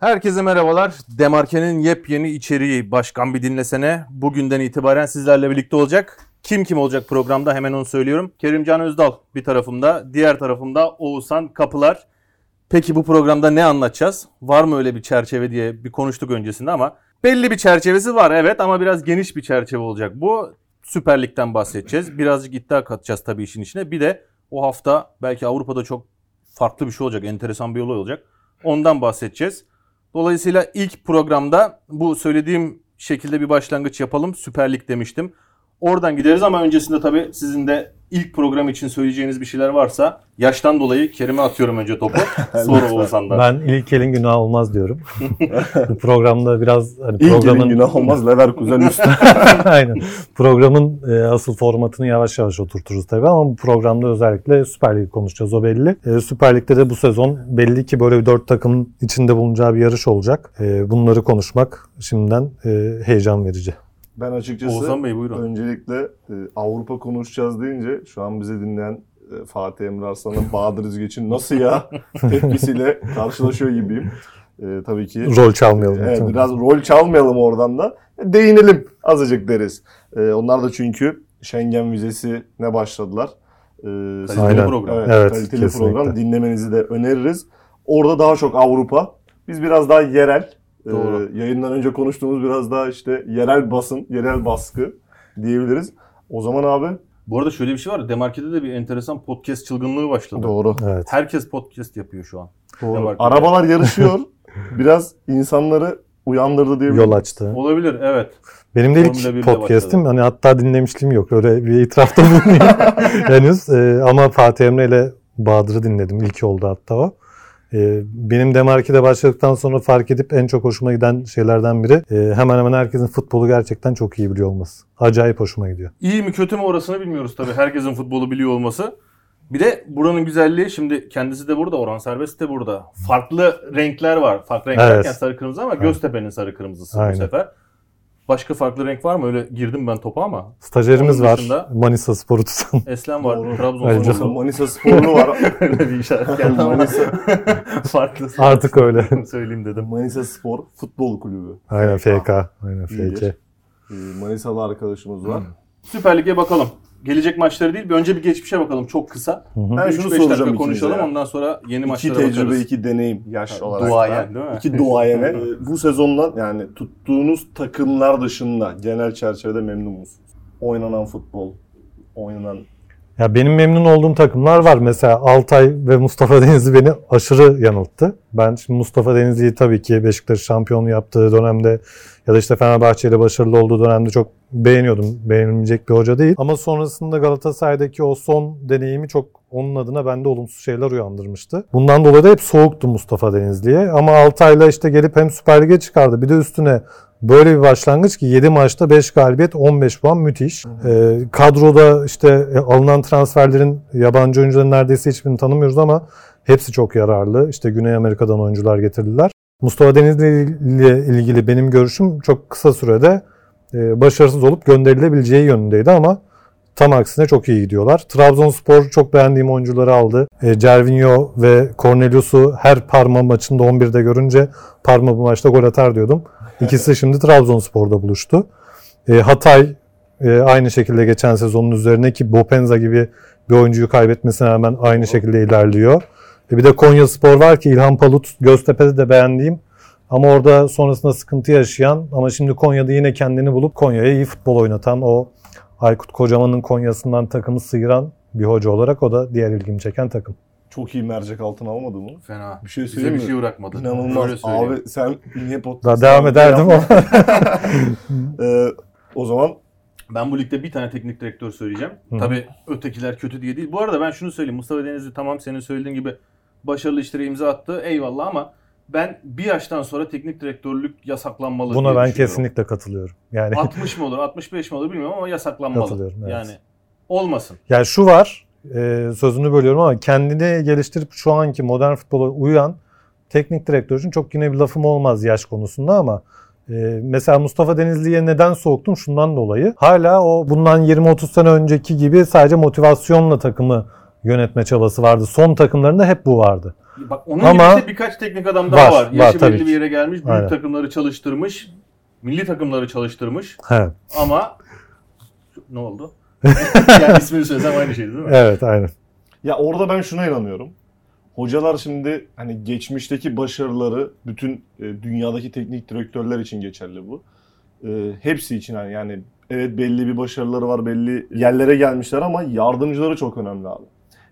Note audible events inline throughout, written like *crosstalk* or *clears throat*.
Herkese merhabalar. Demarke'nin yepyeni içeriği Başkan Bir Dinlesene bugünden itibaren sizlerle birlikte olacak. Kim kim olacak programda hemen onu söylüyorum. Kerimcan Özdal bir tarafımda, diğer tarafımda Oğuzhan Kapılar. Peki bu programda ne anlatacağız? Var mı öyle bir çerçeve diye bir konuştuk öncesinde ama belli bir çerçevesi var evet ama biraz geniş bir çerçeve olacak. Bu Süper Lig'den bahsedeceğiz. Birazcık iddia katacağız tabii işin içine. Bir de o hafta belki Avrupa'da çok farklı bir şey olacak, enteresan bir olay olacak. Ondan bahsedeceğiz. Dolayısıyla ilk programda bu söylediğim şekilde bir başlangıç yapalım. Süper Lig demiştim. Oradan gideriz ama öncesinde tabii sizin de ilk program için söyleyeceğiniz bir şeyler varsa yaştan dolayı Kerim'e atıyorum önce topu. *laughs* Sonra Oğuzhan'dan. Ben ilk elin günah olmaz diyorum. Bu *laughs* programda biraz hani İlk programın elin günah olmaz Leverkusen üstü. *laughs* Aynen. Programın e, asıl formatını yavaş yavaş oturturuz tabii ama bu programda özellikle Süper Lig konuşacağız o belli. E, Süper Lig'de de bu sezon belli ki böyle dört takımın içinde bulunacağı bir yarış olacak. E, bunları konuşmak şimdiden e, heyecan verici. Ben açıkçası Oğuzhan Bey buyurun. öncelikle e, Avrupa konuşacağız deyince şu an bizi dinleyen e, Fatih Emre Arslan'ın *laughs* Bahadır Özgeç'in nasıl ya tepkisiyle karşılaşıyor gibiyim. E, tabii ki Rol çalmayalım. Evet, biraz rol çalmayalım oradan da. Değinelim azıcık deriz. E, onlar da çünkü Schengen vizesi ne başladılar. E, Kaliteli Aynen. program. Evet, Evet, kaliteli kesinlikle. program. Dinlemenizi de öneririz. Orada daha çok Avrupa. Biz biraz daha yerel. E, Doğru. yayından önce konuştuğumuz biraz daha işte yerel basın, yerel baskı diyebiliriz. O zaman abi Bu arada şöyle bir şey var. Demarke'de de bir enteresan podcast çılgınlığı başladı. doğru. Evet. Herkes podcast yapıyor şu an. doğru. Demarke'de. Arabalar *laughs* yarışıyor. biraz insanları uyandırdı diyebiliriz. Yol açtı. Olabilir evet. Benim de Formula ilk podcast'im hani hatta dinlemişliğim yok. Öyle bir itirafta bulunayım *laughs* henüz. E, ama Fatih Emre ile Bahadır'ı dinledim. İlk oldu hatta o. E, benim Demarki'de başladıktan sonra fark edip en çok hoşuma giden şeylerden biri e, hemen hemen herkesin futbolu gerçekten çok iyi biliyor olması. Acayip hoşuma gidiyor. İyi mi kötü mü orasını bilmiyoruz tabii. Herkesin futbolu biliyor olması. Bir de buranın güzelliği şimdi kendisi de burada, Orhan Serbest de burada. Farklı renkler var. Farklı renk Evet. sarı kırmızı ama Göztepe'nin sarı kırmızısı Aynen. bu sefer. Başka farklı renk var mı? Öyle girdim ben topa ama. Stajyerimiz Onun var. dışında- Manisa Spor'u tutan. Eslem var, Doğru. Ayrıca-. Manisa, sporlu var. *laughs* Öyle bir işaret geldi ama Manisa, *laughs* farklı. Artık öyle. söyleyeyim dedim. Manisa Spor Futbol Kulübü. Aynen FK. Aynen İyidir. FK. Ee, Manisalı arkadaşımız var. Süper Lig'e bakalım. Gelecek maçları değil, bir önce bir geçmişe bakalım çok kısa. Hı hı. Ben şunu soracağım konuşalım ya. ondan sonra yeni İki maçlara tecrübe, bakarız. iki deneyim yaş Ha, olarak. duayen, değil mi? İki duayene. *laughs* Bu sezondan yani tuttuğunuz takımlar dışında genel çerçevede memnun musunuz? Oynanan futbol, oynanan Ya benim memnun olduğum takımlar var. Mesela Altay ve Mustafa *laughs* Denizli beni aşırı yanılttı. Ben şimdi Mustafa Denizli'yi tabii ki Beşiktaş şampiyonu yaptığı dönemde ya da işte Fenerbahçe ile başarılı olduğu dönemde çok beğeniyordum. Beğenilmeyecek bir hoca değil. Ama sonrasında Galatasaray'daki o son deneyimi çok onun adına bende olumsuz şeyler uyandırmıştı. Bundan dolayı da hep soğuktu Mustafa Denizli'ye. Ama Altay'la işte gelip hem Süper Lig'e çıkardı. Bir de üstüne Böyle bir başlangıç ki 7 maçta 5 galibiyet 15 puan müthiş. Ee, kadroda işte e, alınan transferlerin yabancı oyuncuların neredeyse hiçbirini tanımıyoruz ama hepsi çok yararlı. İşte Güney Amerika'dan oyuncular getirdiler. Mustafa Denizli ile ilgili benim görüşüm çok kısa sürede e, başarısız olup gönderilebileceği yönündeydi ama tam aksine çok iyi gidiyorlar. Trabzonspor çok beğendiğim oyuncuları aldı. E, Cervinho ve Cornelius'u her Parma maçında 11'de görünce Parma bu maçta gol atar diyordum. İkisi şimdi Trabzonspor'da buluştu. E, Hatay e, aynı şekilde geçen sezonun üzerine ki Bopenza gibi bir oyuncuyu kaybetmesine rağmen aynı şekilde ilerliyor. E, bir de Konya Spor var ki İlhan Palut Göztepe'de de beğendiğim ama orada sonrasında sıkıntı yaşayan ama şimdi Konya'da yine kendini bulup Konya'ya iyi futbol oynatan o Aykut Kocaman'ın Konya'sından takımı sıyıran bir hoca olarak o da diğer ilgimi çeken takım. çok iyi mercek altına almadı mı? Fena. Bir şey Bize söyleyeyim bir mi? şey bırakmadı. İnanılmaz. söyleyeyim. Abi sen niye podcast Daha devam ederdim ama *laughs* *laughs* Ee, o zaman Ben bu ligde bir tane teknik direktör söyleyeceğim. Hı. Tabii ötekiler kötü diye değil. Bu arada ben şunu söyleyeyim. Mustafa Denizli tamam senin söylediğin gibi başarılı işlere imza attı. Eyvallah ama ben bir yaştan sonra teknik direktörlük yasaklanmalı buna ben kesinlikle katılıyorum. Yani *laughs* 60 mı olur 65 mi olur bilmiyorum ama yasaklanmalı. Katılıyorum, evet. Yani olmasın. Yani şu var, e, sözünü bölüyorum ama kendini geliştirip şu anki modern futbola uyan teknik direktör için çok yine bir lafım olmaz yaş konusunda ama e, mesela Mustafa Denizli'ye neden soğuktum? Şundan dolayı. Hala o bundan 20-30 sene önceki gibi sadece motivasyonla takımı yönetme çabası vardı. Son takımlarında hep bu vardı. Bak onun Ama- gibi de birkaç teknik adam daha Var, var. Yaşı var belli ki. bir yere gelmiş, büyük Aynen. takımları çalıştırmış, milli takımları çalıştırmış He. ama ne oldu? *laughs* yani ismini söylesem aynı şey değil mi? Evet aynen. Ya orada ben şuna inanıyorum. Hocalar şimdi hani geçmişteki başarıları bütün e, dünyadaki teknik direktörler için geçerli bu. E, hepsi için hani yani evet belli bir başarıları var, belli yerlere gelmişler ama yardımcıları çok önemli abi.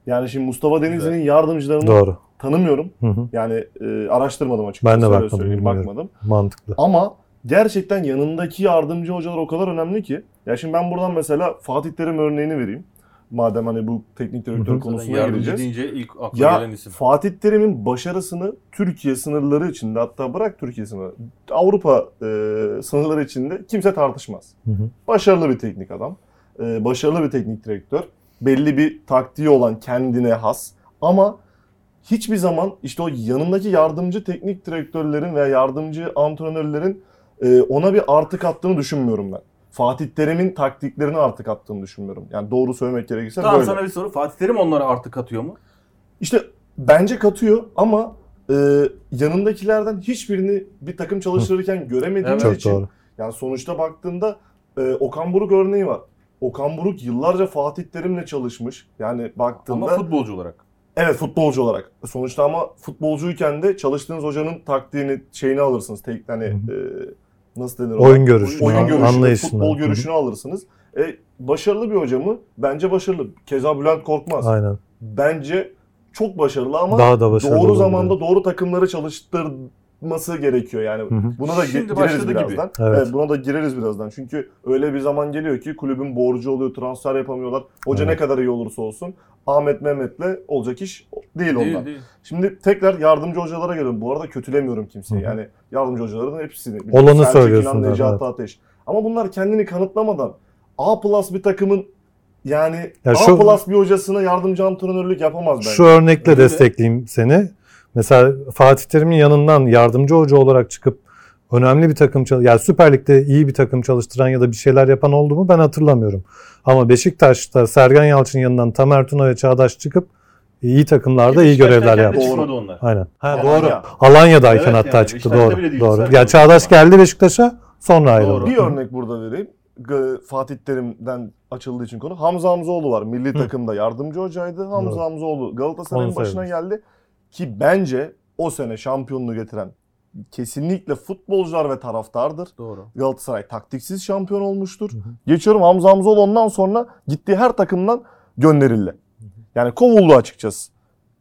Yani şimdi Mustafa Denizli'nin yardımcılarını Doğru. Tanımıyorum. Hı hı. Yani e, araştırmadım açıkçası. Ben de bakmadım, söyleyeyim, bakmadım. Mantıklı. Ama gerçekten yanındaki yardımcı hocalar o kadar önemli ki. Ya şimdi ben buradan mesela Fatih Terim örneğini vereyim. Madem hani bu teknik direktör Hı hı. Zaten konusuna yardımcı gireceğiz. deyince ilk akla Ya gelen isim. Fatih Terim'in başarısını Türkiye sınırları içinde hatta bırak Türkiye sınırları Avrupa e, sınırları içinde kimse tartışmaz. Hı hı. Başarılı bir teknik adam. e, başarılı bir teknik direktör. Belli bir taktiği olan kendine has. Ama hiçbir zaman işte o yanındaki yardımcı teknik direktörlerin veya yardımcı antrenörlerin e, ona bir artık attığını düşünmüyorum ben. Fatih Terim'in taktiklerini artık attığını düşünmüyorum. Yani doğru söylemek gerekirse Tamam böyle. sana bir soru. Fatih Terim onlara artık katıyor mu? İşte bence katıyor ama e, yanındakilerden hiçbirini bir takım çalıştırırken göremediğimiz Evet. Çok için doğru. yani sonuçta baktığında e, Okan Buruk örneği var. Okan Buruk yıllarca Fatih Terim'le çalışmış. Yani baktığında Ama futbolcu olarak. Evet futbolcu olarak. Sonuçta ama futbolcuyken de çalıştığınız hocanın taktiğini şeyini alırsınız. Tek hani e, nasıl denir? Oyun görüşünü, oyun görüşünü, anlayışını. futbol görüşünü alırsınız. E, başarılı bir hoca mı? Bence başarılı. Keza Bülent Korkmaz. Aynen. Bence çok başarılı ama Daha da başarılı doğru olabilir. zamanda doğru takımları çalıştırması gerekiyor yani. Hı hı. Buna da Şimdi gireriz başladı gibi. birazdan. Evet. Evet. buna da gireriz birazdan. Çünkü öyle bir zaman geliyor ki kulübün borcu oluyor, transfer yapamıyorlar. Hoca Evet. ne kadar iyi olursa olsun Ahmet Mehmet'le olacak iş değil ondan. Değil, değil. Şimdi tekrar yardımcı hocalara geliyorum. Bu arada kötülemiyorum kimseyi. Hı hı. Yani yardımcı hocaların hepsini. Olanı Selçuk söylüyorsun İnan, Necati evet. Ateş. Ama bunlar kendini kanıtlamadan A plus bir takımın yani Ya A şu- plus bir hocasına yardımcı antrenörlük yapamaz bence. Şu örnekle Öyle. destekleyeyim seni. Mesela Fatih Terim'in yanından yardımcı hoca olarak çıkıp önemli bir takım yani Süper Lig'de iyi bir takım çalıştıran ya da bir şeyler yapan oldu mu ben hatırlamıyorum. Ama Beşiktaş'ta Sergen Yalçın yanından Tamer Tuna ve Çağdaş çıkıp iyi takımlarda iyi görevler yaptı. çıkmadı onlar. Aynen. Ha, Alanya. doğru. Alanya'dayken Evet hatta yani, çıktı doğru. değil Doğru. Ya Yalçın Çağdaş ama. geldi Beşiktaş'a sonra ayrıldı. Bir örnek burada vereyim. Fatih Terim'den açıldığı için konu. Hamza Hamzoğlu var. Milli takımda yardımcı hocaydı. Hamza Doğru. Hamzoğlu Galatasaray'ın başına geldi. Ki bence o sene şampiyonluğu getiren kesinlikle futbolcular ve taraftardır. Doğru. Galatasaray taktiksiz şampiyon olmuştur. Geçiyorum Hamza Hamzoğlu ondan sonra gittiği her takımdan gönderildi. Yani kovuldu açıkçası.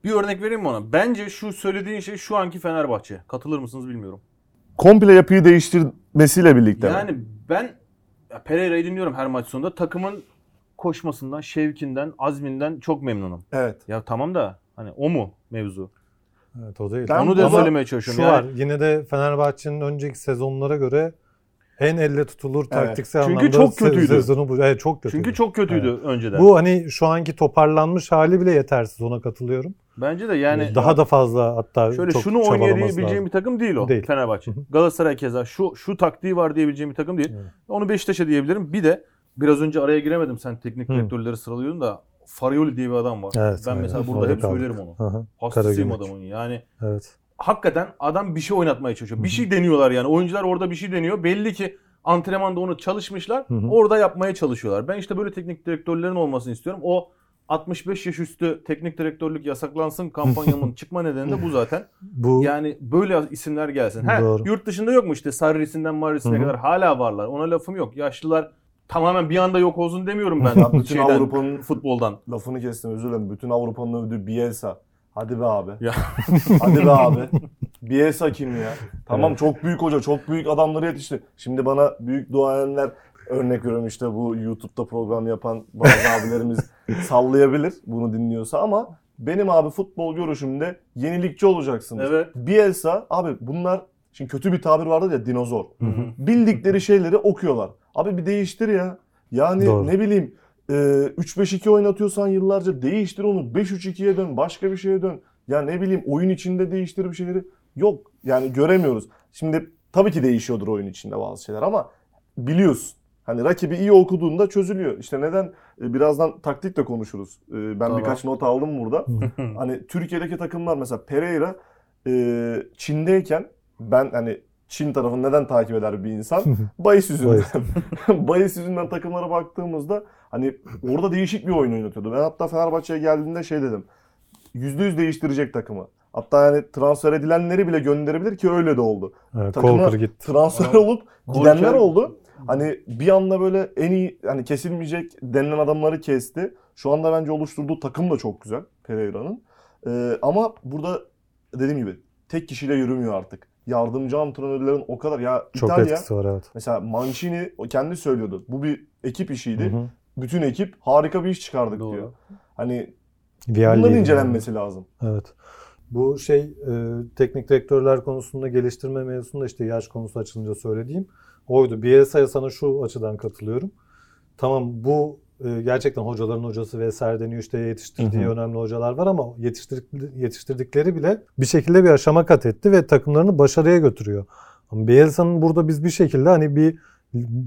Bir örnek vereyim mi ona? Bence şu söylediğin şey şu anki Fenerbahçe. Katılır mısınız bilmiyorum. Komple yapıyı değiştirmesiyle birlikte. mi? Yani ben ya Pereira'yı dinliyorum her maç sonunda. Takımın koşmasından, şevkinden, azminden çok memnunum. Evet. Ya tamam da hani o mu mevzu? Evet o değil. Ben Onu da söylemeye Şu çalışıyorum. Yani var yine de Fenerbahçe'nin önceki sezonlara göre en elle tutulur taktiksel Çünkü anlamda çok kötüydü. Sezonu bu. Evet çok kötüydü. çünkü çok kötüydü önceden. Bu hani şu anki toparlanmış hali bile yetersiz ona katılıyorum. Bence de yani Daha da fazla hatta şöyle çok şunu oynayabileceğim bir takım değil o Değil. Fenerbahçe. Galatasaray keza şu şu taktiği var diyebileceğim bir takım değil. Evet. Onu Beşiktaş'a diyebilirim. Bir de biraz önce araya giremedim sen teknik direktörleri sıralıyordun da Farioli diye bir adam var. Evet, ben aynen. mesela burada hep kaldık. söylerim onu. Aha, Hastasıyım adamın yani. Evet. hakikaten adam bir şey oynatmaya çalışıyor. Bir şey deniyorlar yani. Oyuncular orada bir şey deniyor. Belli ki antrenmanda onu çalışmışlar. Hı hı. Orada yapmaya çalışıyorlar. Ben işte böyle teknik direktörlerin olmasını istiyorum. O 65 yaş üstü teknik direktörlük yasaklansın kampanyamın *laughs* çıkma nedeni de bu zaten. Bu Yani böyle isimler gelsin. Ha, yurt dışında yok mu işte Sarri'sinden Marris'ine kadar hala varlar. Ona lafım yok. Yaşlılar tamamen bir anda yok olsun demiyorum ben. *laughs* Bütün şeyden, Avrupa'nın futboldan. lafını kestim özür dilerim. Bütün Avrupa'nın övdüğü Bielsa. Hadi be abi. Ya. *laughs* Hadi be abi. *laughs* Bielsa kim ya? Tamam çok büyük hoca, çok büyük adamları yetişti. Şimdi bana büyük duayenler örnek veriyorum işte bu YouTube'da program yapan bazı abilerimiz sallayabilir bunu dinliyorsa ama benim abi futbol görüşümde yenilikçi olacaksınız. Evet. Bielsa abi bunlar şimdi kötü bir tabir vardı ya dinozor. Hı hı. Bildikleri şeyleri okuyorlar. Abi bir değiştir ya. Yani Doğru. ne bileyim e, 3-5-2 oynatıyorsan yıllarca değiştir onu. 5-3-2'ye dön. Başka bir şeye dön. Ya ne bileyim oyun içinde değiştir bir şeyleri. Yok. Yani göremiyoruz. Şimdi tabii ki değişiyordur oyun içinde bazı şeyler ama biliyorsun. Hani rakibi iyi okuduğunda çözülüyor. İşte neden? E, Birazdan taktik de konuşuruz. E, Ben Tamam. birkaç not aldım burada. Hani Türkiye'deki takımlar mesela Pereira e, Çin'deyken ben hani Çin tarafını neden takip eder bir insan? *laughs* Bayis yüzünden. *laughs* Bayis yüzünden takımlara baktığımızda hani orada değişik bir oyun oynatıyordu. Ben hatta Fenerbahçe'ye geldiğinde şey dedim. %100 değiştirecek takımı. Hatta yani transfer edilenleri bile gönderebilir ki öyle de oldu. Evet, Takıma gitti. Transfer Adam- olup gidenler oldu. Hani bir anda böyle en iyi hani kesilmeyecek denilen adamları kesti. Şu anda bence oluşturduğu takım da çok güzel Pereira'nın. Ee, ama burada dediğim gibi tek kişiyle yürümüyor artık. Yardımcı antrenörlerin o kadar ya Çok İtalya etkisi var evet. mesela Mancini o kendi söylüyordu. Bu bir ekip işiydi. Hı hı. Bütün ekip harika bir iş çıkardık Doğru. diyor. Hani Vialli bunların yani. incelenmesi lazım. Evet. Bu şey e, teknik direktörler konusunda geliştirme mevzusunda işte yaş konusu açılınca söylediğim oydu. Bielsa'ya sana şu açıdan katılıyorum. Tamam bu gerçekten hocaların hocası vesaire deniyor işte yetiştirdiği Hı hı. önemli hocalar var ama yetiştirdik, yetiştirdikleri bile bir şekilde bir aşama kat etti ve takımlarını başarıya götürüyor. Ama Bielsa'nın burada biz bir şekilde hani bir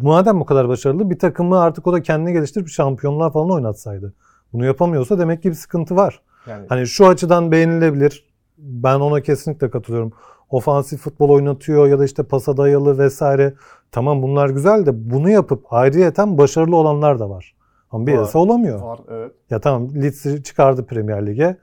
madem bu kadar başarılı bir takımı artık o da kendini geliştirip şampiyonlar falan oynatsaydı. Bunu yapamıyorsa demek ki bir sıkıntı var. Yani Hani şu açıdan beğenilebilir. Ben ona kesinlikle katılıyorum. Ofansif futbol oynatıyor ya da işte pasa dayalı vesaire. Tamam bunlar güzel de bunu yapıp ayrıyeten başarılı olanlar da var. Ama Bielsa olamıyor. var evet. Ya tamam Leeds'i çıkardı Premier Lig'e.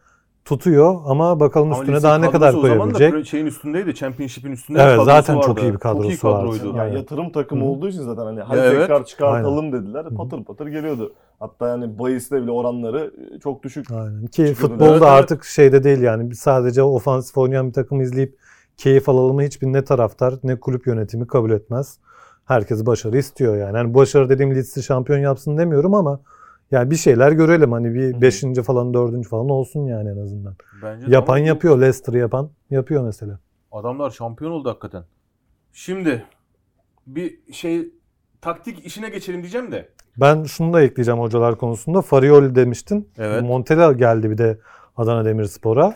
Tutuyor ama bakalım Ama üstüne daha ne kadar o zaman da koyabilecek. şeyin üstündeydi. Championship'in üstünde Evet, zaten vardı. çok iyi bir kadrosu Çok iyi vardı. kadroydu. Ya Aynen. yatırım takımı Hı olduğu için zaten hani hadi evet. tekrar çıkartalım Aynen. dediler. Patır patır geliyordu. Hatta yani bahis'te bile oranları e, çok düşük. Aynen. Ki futbolda Evet, evet. artık şeyde değil yani sadece ofansif oynayan bir takım izleyip keyif alalım hiçbir ne taraftar ne kulüp yönetimi kabul etmez. Herkes başarı istiyor yani. yani başarı dediğim Leeds'i şampiyon yapsın demiyorum ama yani bir şeyler görelim hani bir hı. 5. falan 4. falan olsun yani en azından. Bence de Yapan ama yapıyor. Leicester yapan yapıyor mesela. Adamlar şampiyon oldu hakikaten. Şimdi bir şey taktik işine geçelim diyeceğim de. Ben şunu da ekleyeceğim hocalar konusunda. Farioli demiştin. Evet. Montella geldi bir de Adana Demirspor'a.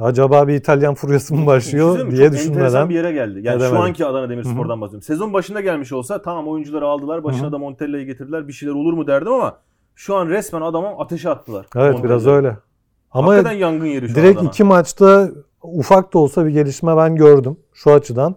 Acaba bir İtalyan furyası mı başlıyor diye çok düşünmeden. bir yere geldi. Yani şu Edemedim. anki Adana Demirspor'dan bahsediyorum. Sezon başında gelmiş olsa tamam oyuncuları aldılar. Başına Hı hı. da Montella'yı getirdiler. Bir şeyler olur mu derdim ama şu an resmen adama ateşe attılar. Evet Montella'yı. biraz öyle. Ama Hakikaten yangın yeri şu direkt Adana. iki maçta ufak da olsa bir gelişme ben gördüm şu açıdan.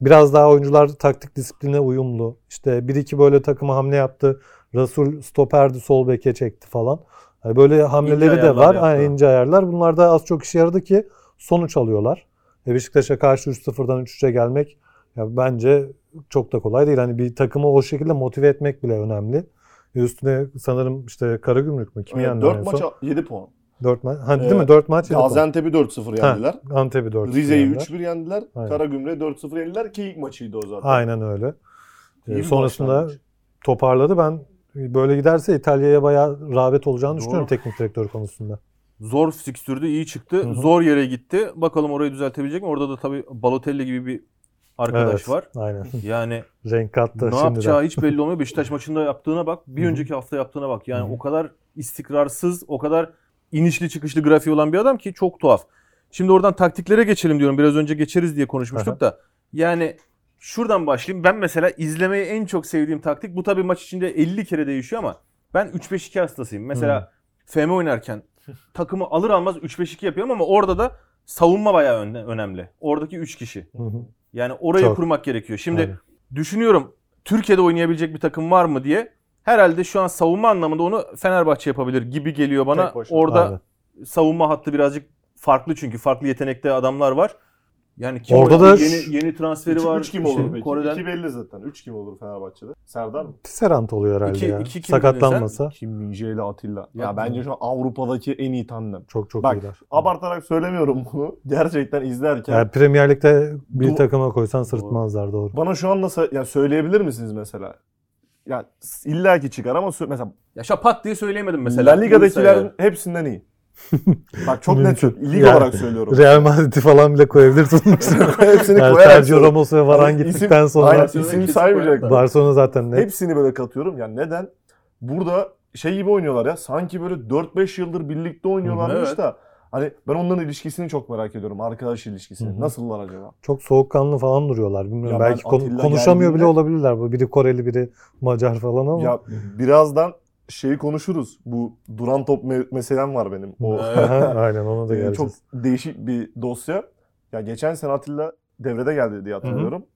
Biraz daha oyuncular taktik disipline uyumlu. İşte bir iki böyle takıma hamle yaptı. Rasul stoperdi sol beke çekti falan. Yani böyle hamleleri de ayarlar var. yaptı. Aynen, ince ayarlar. Bunlar da az çok işe yaradı ki sonuç alıyorlar. E Beşiktaş'a karşı 3-0'dan 3-3'e gelmek ya bence çok da kolay değil. Hani bir takımı o şekilde motive etmek bile önemli. E Üstüne sanırım işte Karagümrük mü? Kimi yendi en 4 son? maça 7 puan. 4 maç. Ha, değil Ee, mi? 4 maç. Gaziantep'i 4-0 Ha, yendiler. Antep'i 4 Rize'yi 3-1 yendiler. Aynen. Karagümrük'e 4-0 yendiler ki ilk maçıydı o zaten. Aynen öyle. İyi Ee, sonrasında başlangıç. toparladı. Ben böyle giderse İtalya'ya bayağı rağbet olacağını Doğru. düşünüyorum teknik direktör konusunda. Zor fikstürdü, iyi çıktı. Hı hı. Zor yere gitti. Bakalım orayı düzeltebilecek mi? Orada da tabii Balotelli gibi bir arkadaş Evet, var. Aynen. *laughs* Yani Renk kattı ne şimdiden. yapacağı hiç belli olmuyor. *laughs* Beşiktaş maçında yaptığına bak. Bir Hı hı. önceki hafta yaptığına bak. Yani Hı hı. o kadar istikrarsız, o kadar inişli çıkışlı grafiği olan bir adam ki çok tuhaf. Şimdi oradan taktiklere geçelim diyorum. Biraz önce geçeriz diye konuşmuştuk Aha. da. Yani şuradan başlayayım. Ben mesela izlemeyi en çok sevdiğim taktik. Bu tabii maç içinde 50 kere değişiyor ama ben 3-5-2 hastasıyım. Mesela FM oynarken takımı alır almaz 3-5-2 yapıyorum ama orada da savunma bayağı öne- önemli. Oradaki 3 kişi. Hı hı. Yani orayı Çok. kurmak gerekiyor. Şimdi Aynen. düşünüyorum Türkiye'de oynayabilecek bir takım var mı diye. Herhalde şu an savunma anlamında onu Fenerbahçe yapabilir gibi geliyor bana. Orada Aynen. savunma hattı birazcık farklı çünkü farklı yetenekte adamlar var. Yani kim Orada da yeni yeni transferi 3, var. 3 kim Şey, olur peki? Kore'den 2 belli zaten. 3 kim olur Fenerbahçe'de? Serdar mı? Tisserant oluyor herhalde İki- ya. iki kim Sakatlanmasa Kim Minje ile Atilla. Ya, Ya- bence şu an Avrupa'daki en iyi tandem. çok çok Bak, iyiler. Abartarak söylemiyorum bunu. *laughs* Gerçekten izlerken Yani Premier Lig'de bir Du- takıma koysan sırıtmazlar doğru. bana şu an nasıl yani söyleyebilir misiniz mesela? Ya illaki çıkar ama sö- mesela Ya şapat diye söyleyemedim mesela. La Liga'dakilerin hepsinden iyi. *laughs* Bak çok net. Lig Yani olarak söylüyorum. Real Madrid'i falan bile koyabilirsin. *laughs* Hepsini yani koyarak Sergio. Ramos ve Varane Hani isim- gittikten sonra Aynen isim saymayacak. Barcelona zaten net. Hepsini böyle katıyorum. Yani neden? Burada şey gibi oynuyorlar ya. Sanki böyle 4-5 yıldır birlikte oynuyorlarmış Evet. da Hani ben onların ilişkisini çok merak ediyorum. Arkadaş ilişkisini. Hı hı. Nasıllar acaba? Çok soğukkanlı falan duruyorlar. Bilmiyorum Ya belki konu- konuşamıyor bile geldiğinde- olabilirler. Bu biri Koreli, biri Macar falan ama. Ya birazdan şeyi konuşuruz. Bu duran top me- meselem var benim. O *laughs* Aynen ona da Ee, geleceğiz. çok değişik bir dosya. Ya geçen sene Atilla devrede geldi diye hatırlıyorum.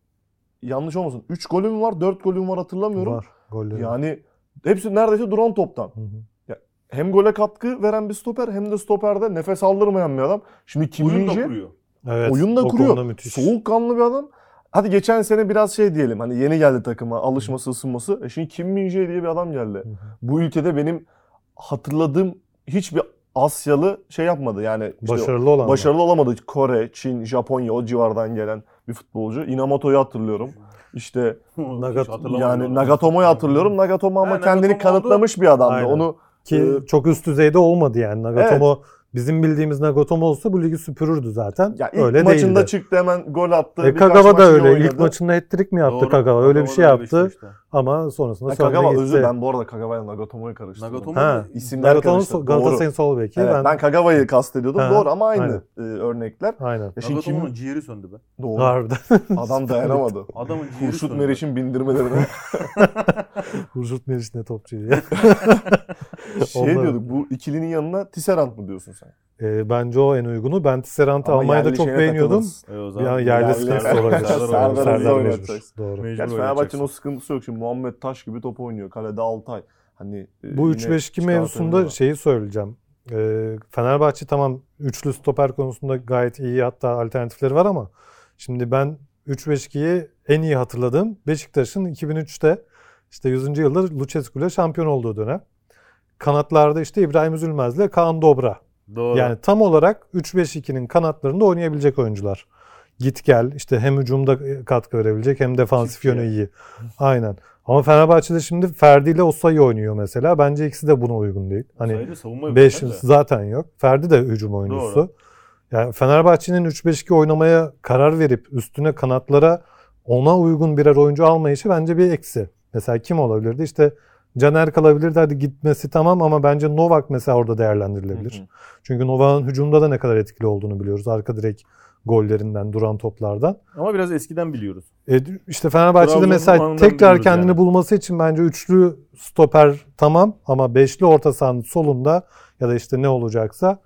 Yanlış olmasın. 3 golüm var, 4 golüm var hatırlamıyorum. Var. Golleri. Yani hepsi neredeyse duran toptan. Hı hı. Hem gole katkı veren bir stoper hem de stoperde nefes aldırmayan bir adam. Şimdi Kim Oyun da kuruyor. Evet, oyun da kuruyor. soğukkanlı bir adam. Hadi geçen sene biraz şey diyelim hani yeni geldi takıma alışması ısınması. E şimdi Kim Min-jae diye bir adam geldi. Hı hı. Bu ülkede benim hatırladığım hiçbir Asyalı şey yapmadı. Yani işte Başarılı olan. başarılı olamadı. Kore, Çin, Japonya o civardan gelen bir futbolcu. Inamoto'yu hatırlıyorum. İşte Nagat- yani. Nagatomo'yu hatırlıyorum. Nagatomo ama Ha, kendini Nagatomo kanıtlamış bir adamdı. Aynen. Onu Ki Ee, çok üst düzeyde olmadı yani. Nagatomo bizim bildiğimiz Nagatomo olsa bu ligi süpürürdü zaten. ya ilk öyle maçında değildi. çıktı hemen gol attı. E, Kagawa da öyle. oynadı. İlk maçında hat-trick mi yaptı Doğru. Kagawa? Öyle bir Kagawa şey da öyle yaptı. işte. Ama sonrasında Ha, Kagawa gitti. özür ben bu arada Kagawa'yla Nagatomo'yu karıştırdım. Nagatomo Ha, İsimler Nagatomo karıştı. Doğru. Galatasaray'ın sol beki. Evet, ben, ben... Kagawa'yı kastediyordum. Ha, Doğru ama aynı aynen. e, örnekler. Aynen. Ya şimdi kim ciğeri söndü be. doğru. Harbiden. *laughs* Adam dayanamadı. *laughs* Adamın ciğeri Kurşut söndü. Meriç'in bindirmelerine. *laughs* Hurşut Meriç ne topçu ya. şey Onlar- diyorduk bu ikilinin yanına Tisserand mı diyorsun sen? E, bence o en uygunu. Ben Tisserant'ı Ama Almanya'da çok beğeniyordum. E, o zaman an yerli Yerli- sıkıntısı Serdar olabilir. Serdar. Doğru. Gerçi. Fenerbahçe'nin o sıkıntısı yok. Şimdi Muhammed Taş gibi top oynuyor. Kalede Altay. Hani e, Bu yine 3-5-2 çıkartı mevzusunda şeyi söyleyeceğim. Ee, Fenerbahçe tamam üçlü stoper konusunda gayet iyi hatta alternatifleri var ama şimdi ben 3-5-2'yi en iyi hatırladığım Beşiktaş'ın 2003'te işte 100. yılda Lucescu ile şampiyon olduğu dönem. Kanatlarda işte İbrahim Üzülmez'le Kaan Dobra. Doğru. Yani tam olarak 3-5-2'nin kanatlarında oynayabilecek oyuncular. Git gel işte hem hücumda katkı verebilecek hem defansif yönü iyi. Aynen. Ama Fenerbahçe'de şimdi Ferdi ile Osayi oynuyor mesela. Bence ikisi de buna uygun değil. Hani Sayıda savunma yok 5 zaten yok. Ferdi de hücum oyuncusu. Doğru. Yani Fenerbahçe'nin 3-5-2 oynamaya karar verip üstüne kanatlara ona uygun birer oyuncu almayışı bence bir eksi. Mesela kim olabilirdi? İşte Caner kalabilirdi. Hadi gitmesi tamam ama bence Novak mesela orada değerlendirilebilir. Hı hı. Çünkü Novak'ın hücumda da ne kadar etkili olduğunu biliyoruz. Arka direk gollerinden, duran toplardan. Ama biraz eskiden biliyoruz. E, işte Fenerbahçe'de Trabzon mesela tekrar kendini yani. bulması için bence üçlü stoper tamam ama beşli orta sahanın solunda ya da işte ne olacaksa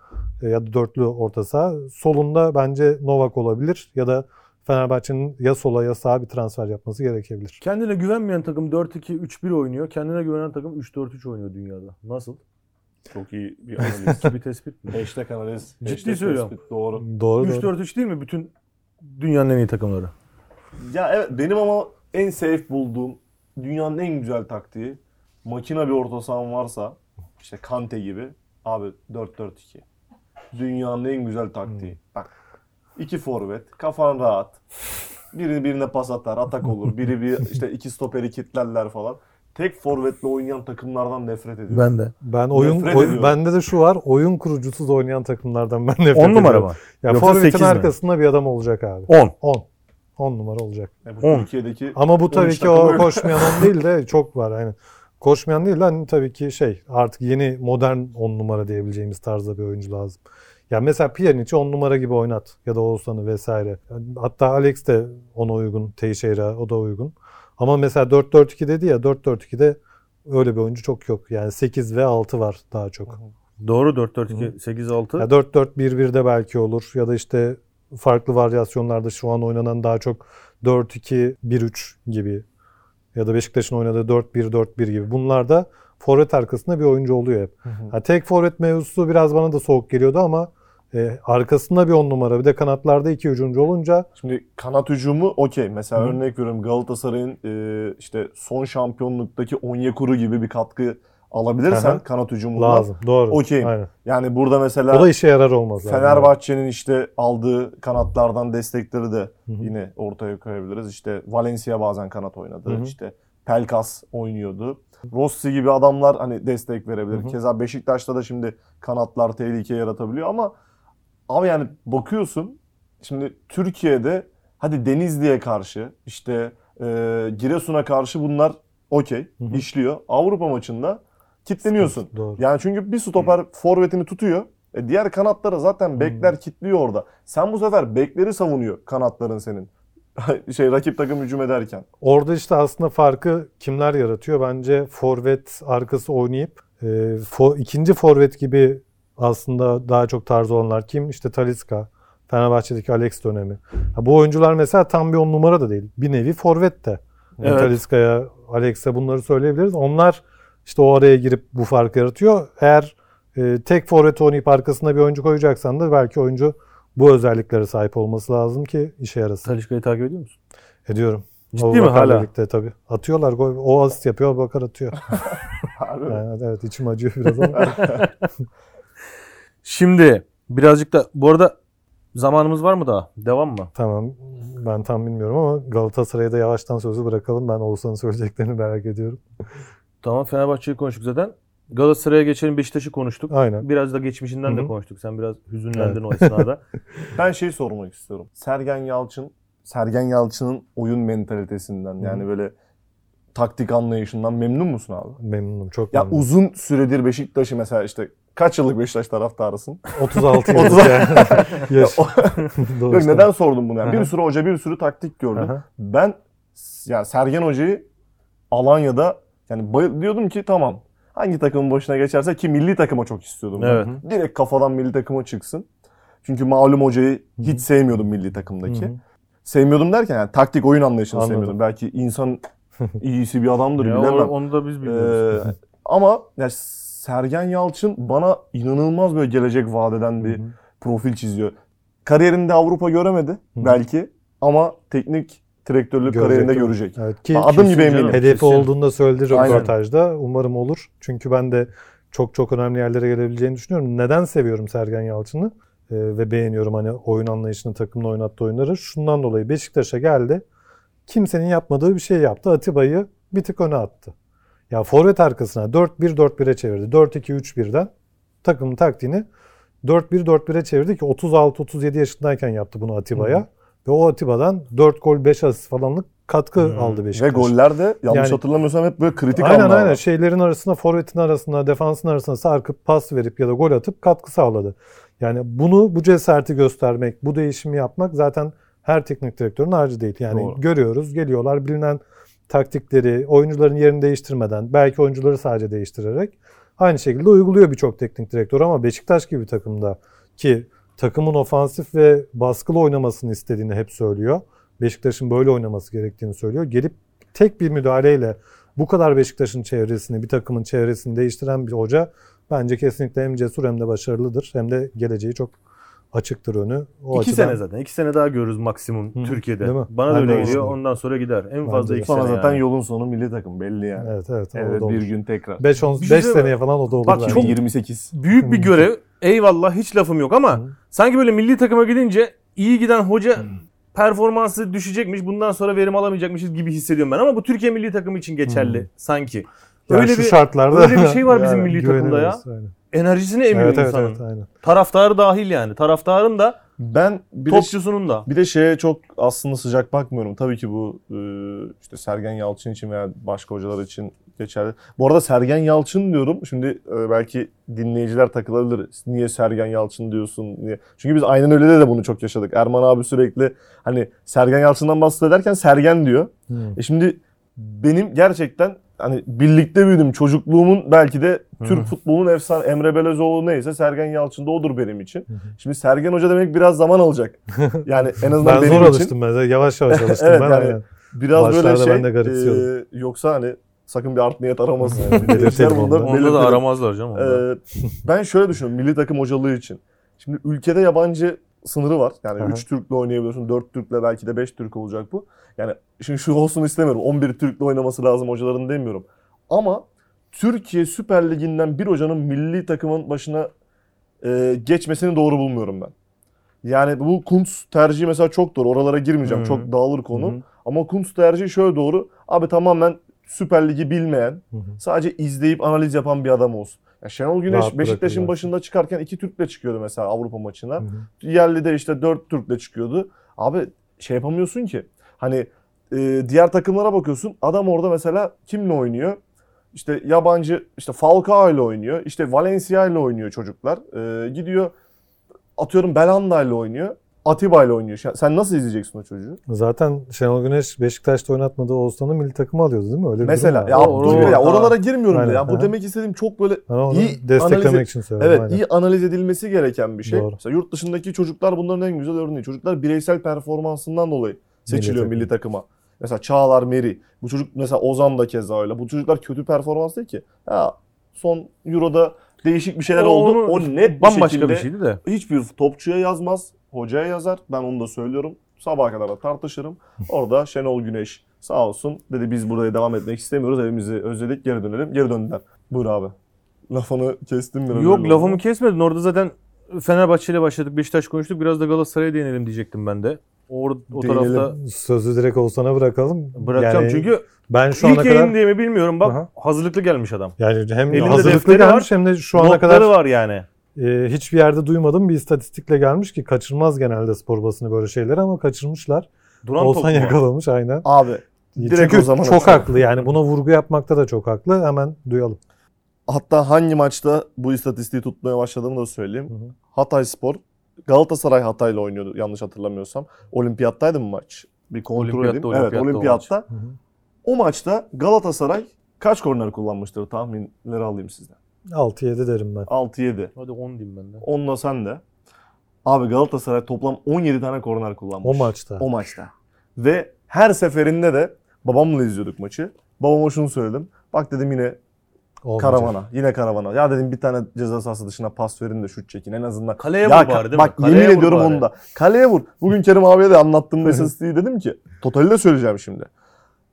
e, ya da dörtlü orta saha solunda bence Novak olabilir ya da Fenerbahçe'nin ya sola ya sağa bir transfer yapması gerekebilir. Kendine güvenmeyen takım 4-2-3-1 oynuyor. Kendine güvenen takım 3-4-3 oynuyor dünyada. Nasıl? Çok iyi bir *laughs* analiz. bir tespit mi? Hashtag analiz. Ciddi hashtag söylüyorum. tespit, Doğru. Doğru doğru. 3-4-3 değil mi bütün dünyanın en iyi takımları? Ya evet benim ama en safe bulduğum dünyanın en güzel taktiği makine bir orta sahan varsa işte Kante gibi abi 4-4-2. Dünyanın en güzel taktiği. Bak iki forvet kafan rahat. Biri birine pas atar atak olur. Biri bir işte iki stoperi kitlerler falan. Tek forvetle oynayan takımlardan nefret ediyorum. Ben de. Ben oyun, Nefret oy- ediyorum. bende de şu var. Oyun kurucusuz oynayan takımlardan ben nefret 10 numara ediyorum. mı? Ya Yoksa forvetin sekiz mi? arkasında bir adam olacak abi. 10. 10. 10 numara olacak. Yani bu On. Türkiye'deki Ama bu tabii 13 ki takım o öyle. *laughs* koşmayan on değil de çok var. Yani koşmayan değil de hani tabii ki şey artık yeni modern 10 numara diyebileceğimiz tarzda bir oyuncu lazım. Ya mesela Pjanic'i 10 numara gibi oynat ya da Oğuzhan'ı vesaire. Hatta Alex de ona uygun, Teixeira o da uygun. Ama mesela 4-4-2 dedi ya 4-4-2'de öyle bir oyuncu çok yok. Yani 8 ve 6 var daha çok. Doğru 4-4-2 8-6. Ya 4-4-1-1'de belki olur ya da işte farklı varyasyonlarda şu an oynanan daha çok 4-2-1-3 gibi ya da Beşiktaş'ın oynadığı 4-1-4-1 gibi. Bunlarda forvet arkasında bir oyuncu oluyor hep. Ha, tek forvet mevzusu biraz bana da soğuk geliyordu ama e, arkasında bir on numara bir de kanatlarda iki hücumcu olunca Şimdi kanat hücumu okey. Mesela Hı. örnek veriyorum Galatasaray'ın e, işte son şampiyonluktaki Onyekuru gibi bir katkı alabilirsen Aha. kanat hücumundan. lazım. Doğru. Aynen. Yani burada mesela O da işe yarar olmaz. yani. Fenerbahçe'nin işte aldığı kanatlardan destekleri de Hı hı. yine ortaya koyabiliriz. İşte Valencia bazen kanat oynadı. Hı hı. İşte Pelkas oynuyordu. Rossi gibi adamlar hani destek verebilir. Hı hı. Keza Beşiktaş'ta da şimdi kanatlar tehlike yaratabiliyor ama ama yani bakıyorsun şimdi Türkiye'de hadi Denizli'ye karşı işte e, Giresun'a karşı bunlar okey Hı hı. işliyor. Avrupa maçında kitleniyorsun. Doğru. Yani çünkü bir stoper forvetini tutuyor. E diğer kanatları zaten bekler kitliyor orada. Sen bu sefer bekleri savunuyor kanatların senin. *laughs* şey rakip takım hücum ederken. Orada işte aslında farkı kimler yaratıyor? Bence forvet arkası oynayıp e, fo- ikinci forvet gibi aslında daha çok tarz olanlar kim? İşte Talisca, Fenerbahçe'deki Alex dönemi. Ha, bu oyuncular mesela tam bir on numara da değil. Bir nevi forvet de. Yani Evet. Talisca'ya, Alex'e bunları söyleyebiliriz. Onlar işte o araya girip bu farkı yaratıyor. Eğer e, tek forvet oynayıp arkasına bir oyuncu koyacaksan da belki oyuncu bu özelliklere sahip olması lazım ki işe yarasın. Talişka'yı takip ediyor musun? Ediyorum. Ciddi O mi hala? Birlikte, tabii. Atıyorlar gol. O asist yapıyor, Bakar atıyor. *laughs* Yani evet içim acıyor biraz ama. *laughs* Şimdi birazcık da bu arada zamanımız var mı daha? Devam mı? tamam. Ben tam bilmiyorum ama Galatasaray'a da yavaştan sözü bırakalım. Ben Oğuzhan'ın söyleyeceklerini merak ediyorum. Tamam Fenerbahçe'yi konuştuk zaten. Galatasaray'a geçelim Beşiktaş'ı konuştuk. Aynen. Biraz da geçmişinden Hı de konuştuk. Sen biraz hüzünlendin o *laughs* esnada. Ben şey sormak istiyorum. Sergen Yalçın, Sergen Yalçın'ın oyun mentalitesinden yani böyle taktik anlayışından memnun musun abi? Memnunum. Çok Ya memnunum. uzun süredir Beşiktaş'ı mesela işte kaç yıllık Beşiktaş taraftarısın? 36 *laughs* yıllık yani. *laughs* Yaş. *laughs* Yok, Doğuştan. neden sordum bunu yani? Bir sürü hoca bir sürü taktik gördü. Aha. Ben ya Sergen Hoca'yı Alanya'da yani diyordum ki tamam hangi takımın başına geçerse ki milli takıma çok istiyordum. ben. Evet. Direkt kafadan milli takıma çıksın. Çünkü malum hocayı hiç sevmiyordum milli takımdaki. Sevmiyordum derken yani taktik oyun anlayışını Anladım. sevmiyordum. Belki insan iyisi bir adamdır Ya bilemem. onu da biz biliyoruz. Ee, ama ya Sergen Yalçın bana inanılmaz böyle gelecek vadeden bir Hı hı. profil çiziyor. Kariyerinde Avrupa göremedi Hı. belki ama teknik direktörlük Görecek, kariyerinde mi? görecek. Evet, ki Adım gibi eminim. hedefi Kesin. olduğunu da söyledi Aynen. röportajda. Umarım olur. Çünkü ben de çok çok önemli yerlere gelebileceğini düşünüyorum. Neden seviyorum Sergen Yalçın'ı Ee, ve beğeniyorum hani oyun anlayışını, takımla oynattığı oyunları? Şundan dolayı Beşiktaş'a geldi. Kimsenin yapmadığı bir şey yaptı. Atiba'yı bir tık öne attı. Ya forvet arkasına 4-1-4-1'e çevirdi. 4-2-3-1'den takımın taktiğini 4-1-4-1'e çevirdi ki 36-37 yaşındayken yaptı bunu Atiba'ya. Ve o Atiba'dan 4 gol 5 asist falanlık katkı Hı. aldı Ve Beşiktaş. goller de yanlış Yani- hatırlamıyorsam hep böyle kritik Aynen anlar. aynen var. şeylerin arasına, forvetin arasına, defansın arasına sarkıp pas verip ya da gol atıp katkı sağladı. Yani bunu bu cesareti göstermek, bu değişimi yapmak zaten her teknik direktörün harcı değil. Yani Doğru. görüyoruz, geliyorlar bilinen taktikleri, oyuncuların yerini değiştirmeden, belki oyuncuları sadece değiştirerek aynı şekilde uyguluyor birçok teknik direktör ama Beşiktaş gibi bir takımda ki takımın ofansif ve baskılı oynamasını istediğini hep söylüyor. Beşiktaş'ın böyle oynaması gerektiğini söylüyor. Gelip tek bir müdahaleyle bu kadar Beşiktaş'ın çevresini, bir takımın çevresini değiştiren bir hoca bence kesinlikle hem cesur hem de başarılıdır. Hem de geleceği çok açıktır önü. O İki açıdan- sene zaten. İki sene daha görürüz maksimum Hı hı. Türkiye'de. Değil mi? Bana da Ben öyle geliyor. Ondan sonra gider. En Bence fazla iki Sonra sene zaten yani. yolun sonu milli takım belli yani. Evet evet. o Evet bir gün tekrar. 5 Bir şey 5 söyleyeyim seneye falan o da olur. Bak çok- 28. Büyük bir Hı. görev. Eyvallah hiç lafım yok ama Hı. sanki böyle milli takıma gidince iyi giden hoca performansı düşecekmiş. Bundan sonra verim alamayacakmışız gibi hissediyorum ben ama bu Türkiye milli takımı için geçerli Hı. sanki. Yani öyle şu bir şartlarda öyle bir şey var *laughs* bizim yani milli takımda ya. aynen. Enerjisini emiyor Evet evet, insanın. evet aynen. Taraftarı dahil yani. Taraftarın da Ben bir de, topçusunun da. bir de şeye çok aslında sıcak bakmıyorum. Tabii ki bu e, işte Sergen Yalçın için veya başka hocalar için geçerli. Bu arada Sergen Yalçın diyorum. Şimdi e, belki dinleyiciler takılabilir. Niye Sergen Yalçın diyorsun? Niye? Çünkü biz aynen öyle de bunu çok yaşadık. Erman abi sürekli hani Sergen Yalçın'dan bahsederken Sergen diyor. Hı. E şimdi benim gerçekten hani birlikte büyüdüm. Çocukluğumun belki de Türk futbolunun efsane Emre Belezoğlu neyse Sergen Yalçın da odur benim için. Şimdi Sergen Hoca demek biraz zaman alacak. *laughs* Yani en azından Ben benim zor için alıştım ben. Yavaş yavaş *laughs* alıştım Evet, ben. yani biraz böyle şey. ben de garipsiyordum. e, yoksa hani sakın bir art niyet aramasın. Evet, *laughs* belirtelim Bunu da onu da. Onda da aramazlar canım. onda. Ee, ben şöyle düşünüyorum milli takım hocalığı için. Şimdi ülkede yabancı sınırı var. Yani Aha. 3 Türk'le oynayabiliyorsun. 4 Türk'le belki de 5 Türk olacak bu. Yani şimdi şu olsun istemiyorum. 11 Türk'le oynaması lazım hocaların demiyorum. Ama Türkiye Süper Ligi'nden bir hocanın milli takımın başına e, geçmesini doğru bulmuyorum ben. Yani bu Kuntz tercihi mesela çok doğru. Oralara girmeyeceğim. Hı. Çok dağılır konu. Hı hı. Ama Kuntz tercihi şöyle doğru. Abi tamamen Süper Lig'i bilmeyen, Hı hı. sadece izleyip analiz yapan bir adam olsun. Ya Şenol Güneş Rahat Beşiktaş'ın başında çıkarken iki Türk'le çıkıyordu mesela Avrupa maçına. Hı hı. Yerli de işte dört Türk'le çıkıyordu. Abi şey yapamıyorsun ki. Hani e, diğer takımlara bakıyorsun. Adam orada mesela kimle oynuyor? işte yabancı işte Falcao ile oynuyor. işte Valencia ile oynuyor çocuklar. Ee, gidiyor atıyorum Belhanda ile oynuyor. Atiba ile oynuyor. Sen- nasıl izleyeceksin o çocuğu? Zaten Şenol Güneş Beşiktaş'ta oynatmadığı Oğuzhan'ı milli takıma alıyordu değil mi? Öyle bir Mesela durum ya. O- o- ya oralara girmiyorum da Aynen, ya. Bu demek istediğim çok böyle onu iyi desteklemek analiz- için söylüyorum. Evet aynen. iyi analiz edilmesi gereken bir şey. Doğru. Mesela yurt dışındaki çocuklar bunların en güzel örneği. Çocuklar bireysel performansından dolayı seçiliyor takım. milli takıma. Mesela Çağlar, Meri. Bu çocuk mesela Ozan da keza öyle. Bu çocuklar kötü performans değil ki. Ha, son Euro'da değişik bir şeyler O oldu. onu- O net bir Bambaşka şekilde bir şeydi de. hiçbir topçuya yazmaz. Hocaya yazar. Ben onu da söylüyorum. Sabaha kadar da tartışırım. Orada *laughs* Şenol Güneş sağ olsun dedi biz buraya devam etmek istemiyoruz. Evimizi özledik geri dönelim. Geri döndüler. Buyur abi. Lafını kestim biraz. Yok lafımı oldu. kesmedin. Orada zaten Fenerbahçe ile başladık. Beşiktaş konuştuk. Biraz da Galatasaray'a değinelim diyecektim ben de. O, o Değinelim. tarafta Sözü direkt Oğuzhan'a bırakalım. bırakacağım. Yani Çünkü ben şu ana ilk yayın kadar diye mi bilmiyorum. Bak Aha. hazırlıklı gelmiş adam. yani hem Elinde hazırlıklı gelmiş hem de şu ana kadar var yani. E, hiçbir yerde duymadım bir istatistikle gelmiş ki kaçırmaz genelde spor basını böyle şeyleri ama kaçırmışlar. Duran mu? yakalamış aynen. Abi Direkt Çünkü o zaman çok açalım. haklı yani buna vurgu yapmakta da çok haklı. Hemen duyalım. hatta hangi maçta bu istatistiği tutmaya başladığımı da söyleyeyim. Hı hı. Hatay Spor Galatasaray Hatay'la oynuyordu yanlış hatırlamıyorsam. Olimpiyattaydı mı maç? Bir kontrol Olimpiyatta, edeyim. olimpiyatta evet o olimpiyatta. Hı hı. O maçta Galatasaray kaç korner kullanmıştır tahminleri alayım sizden. 6-7 derim ben. 6-7. Hadi 10 diyeyim ben de. Onunla sen de. Abi Galatasaray toplam 17 tane korner kullanmış. O maçta. O maçta. Ve her seferinde de babamla izliyorduk maçı. Babama şunu söyledim. Bak dedim yine Olmayacak. karavana. Yine karavana. Ya dedim bir tane ceza sahası dışına pas verin de şut çekin en azından. Kaleye ya vur bari değil bak mi? Kaleye yemin ediyorum bari. onu da. Kaleye vur. Bugün Kerim abiye de anlattığımda *laughs* istatistiği dedim ki. Totali de söyleyeceğim şimdi.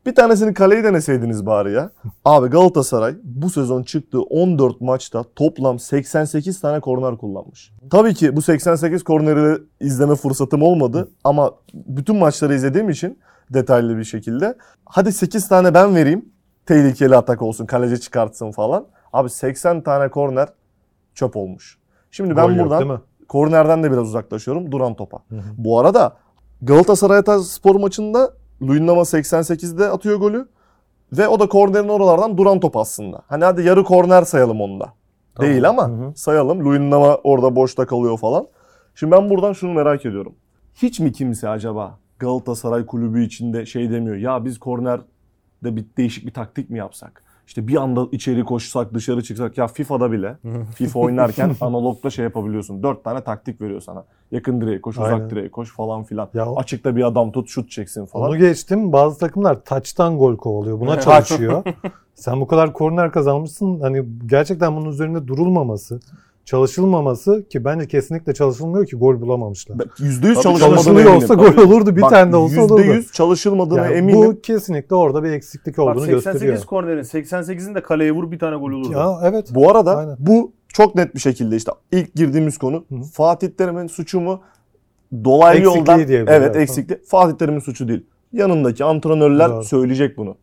Bir tanesini kaleyi deneseydiniz bari ya. *laughs* Abi Galatasaray bu sezon çıktığı 14 maçta toplam 88 tane korner kullanmış. Tabii ki bu 88 korneri izleme fırsatım olmadı ama bütün maçları izlediğim için detaylı bir şekilde. Hadi 8 tane ben vereyim. Tehlikeli atak olsun, kaleci çıkartsın falan. Abi 80 tane korner çöp olmuş. Şimdi ben Gol yok, buradan mi? kornerden de biraz uzaklaşıyorum duran topa. Hı hı. Bu arada Galatasaray spor maçında Luyendama 88'de atıyor golü. Ve o da kornerin oralardan duran top aslında. Hani hadi yarı korner sayalım onu da. Tamam. Değil ama Hı hı. sayalım. Luyendama orada boşta kalıyor falan. Şimdi ben buradan şunu merak ediyorum. Hiç mi kimse acaba Galatasaray kulübü içinde şey demiyor. Ya biz kornerde bir değişik bir taktik mi yapsak? İşte bir anda içeri koşsak dışarı çıksak. Ya FIFA'da bile *laughs* FIFA oynarken analogda şey yapabiliyorsun. Dört tane taktik veriyor sana. Yakın direğe koş, uzak Aynen. direğe koş falan filan. Ya o- Açıkta bir adam tut, şut çeksin falan. Onu geçtim. Bazı takımlar taçtan gol kovalıyor. Buna çalışıyor. Sen bu kadar korner kazanmışsın. Hani gerçekten bunun üzerinde durulmaması, çalışılmaması ki bence kesinlikle çalışılmıyor ki gol bulamamışlar. Ben %100 Tabii çalışılmadığına eminim. olsa Tabii. gol olurdu. Bir Bak, tane de olsa olurdu. %100 çalışılmadığına Yani eminim. bu kesinlikle orada bir eksiklik Bak olduğunu 88 gösteriyor. kornerin 88'in de kaleye vur bir tane gol olurdu. Ya evet. Bu arada Aynen. bu çok net bir şekilde işte ilk girdiğimiz konu Hı hı. Fatih Terim'in suçu mu? Dolaylı Eksikliği yoldan evet evet. eksiklik. Fatih Terim'in suçu değil. Yanındaki antrenörler Doğru. söyleyecek bunu.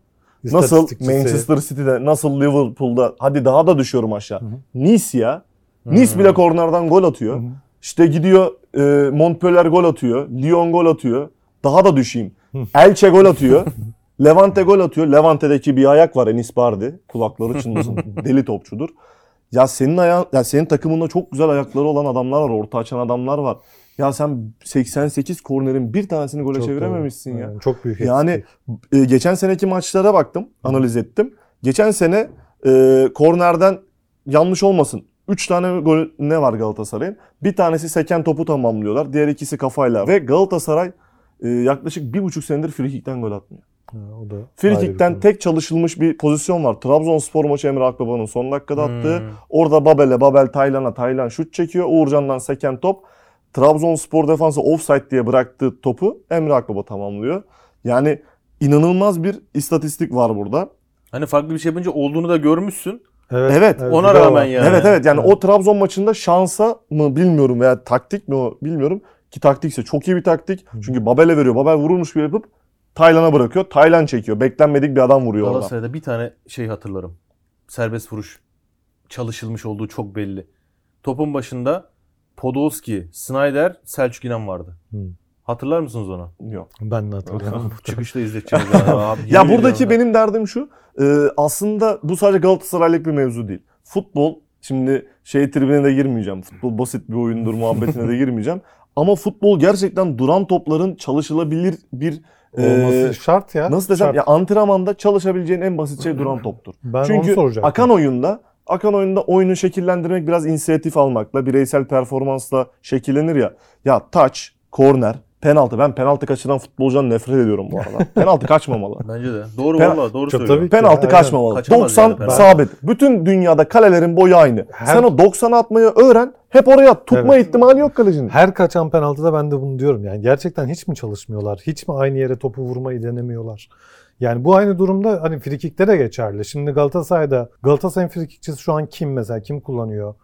Nasıl. Manchester City'de, nasıl Liverpool'da hadi daha da düşüyorum aşağı. Hı hı. Nice ya. Nice Hmm. bile kornerden gol atıyor. Hı hı. İşte gidiyor e, Montpellier gol atıyor. Lyon gol atıyor. Daha da düşeyim. Hı. Elche gol atıyor. *laughs* Levante gol atıyor. Levante'deki bir ayak var Enis Bardi. Kulakları çınlasın. *laughs* Deli topçudur. Ya senin ayağın, ya senin takımında çok güzel ayakları olan adamlar var. Orta açan adamlar var. Ya sen 88 kornerin bir tanesini gole Çok çevirememişsin doğru. ya. Çok büyük Yani e, geçen seneki maçlara baktım, analiz ettim. Geçen sene e, kornerden yanlış olmasın. 3 tane gol ne var Galatasaray'ın? Bir tanesi seken topu tamamlıyorlar. Diğer ikisi kafayla. Ve Galatasaray e, yaklaşık bir buçuk senedir frikikten gol atmıyor. Ha, o da Frikikten tek çalışılmış bir pozisyon var. Trabzonspor maçı Emre Akbaba'nın son dakikada attığı. Hmm. Orada Babel'e Babel Taylan'a Taylan şut çekiyor. Uğurcan'dan seken top. Trabzonspor defansı offside diye bıraktığı topu Emre Akbaba tamamlıyor. Yani inanılmaz bir istatistik var burada. Hani farklı bir şey yapınca olduğunu da görmüşsün. Evet, ona bir de o rağmen yani. evet evet yani Evet. o Trabzon maçında şansa mı bilmiyorum veya taktik mi o bilmiyorum. Ki taktikse çok iyi bir taktik. Çünkü Babel'e veriyor. Babel vurulmuş bir yapıp Taylan'a bırakıyor. Taylan çekiyor. Beklenmedik bir adam vuruyor orada. Galatasaray'da bir tane şey hatırlarım. Serbest vuruş çalışılmış olduğu çok belli. Topun başında Podolski, Snyder, Selçuk İnan vardı. Hmm. Hatırlar mısınız onu? Yok. Ben de hatırlıyorum. Çıkışta izleteceğiz. *laughs* ya. Abi, Ya yemin buradaki benim derdim şu. E, aslında bu sadece Galatasaraylık bir mevzu değil. Futbol şimdi şey tribine de girmeyeceğim. Futbol basit bir oyundur muhabbetine de girmeyeceğim. *laughs* Ama futbol gerçekten duran topların çalışılabilir bir Olması e, şart ya. nasıl desem Şart. ya antrenmanda çalışabileceğin en basit şey duran *clears throat* toptur. ben onu Çünkü akan oyunda akan oyunda oyunu şekillendirmek biraz inisiyatif almakla, bireysel performansla şekillenir ya. Ya touch, korner, penaltı. Ben penaltı kaçıran futbolcudan nefret ediyorum bu arada. *laughs* penaltı kaçmamalı. Bence de. Doğru Pen- valla doğru Çok söylüyor. tabii. Penaltı Aynen. kaçmamalı. Kaçamaz 90 yani penaltı. sabit. Bütün dünyada kalelerin boyu aynı. Her- Sen o 90'a atmayı öğren. Hep oraya at. Tutma Evet. ihtimali yok kalecinin. Her kaçan penaltıda ben de bunu diyorum. Yani gerçekten hiç mi çalışmıyorlar? Hiç mi aynı yere topu vurmayı denemiyorlar? Yani bu aynı durumda hani frikikte de geçerli. Şimdi Galatasaray'da Galatasaray'ın frikikçisi şu an kim mesela? Kim kullanıyor?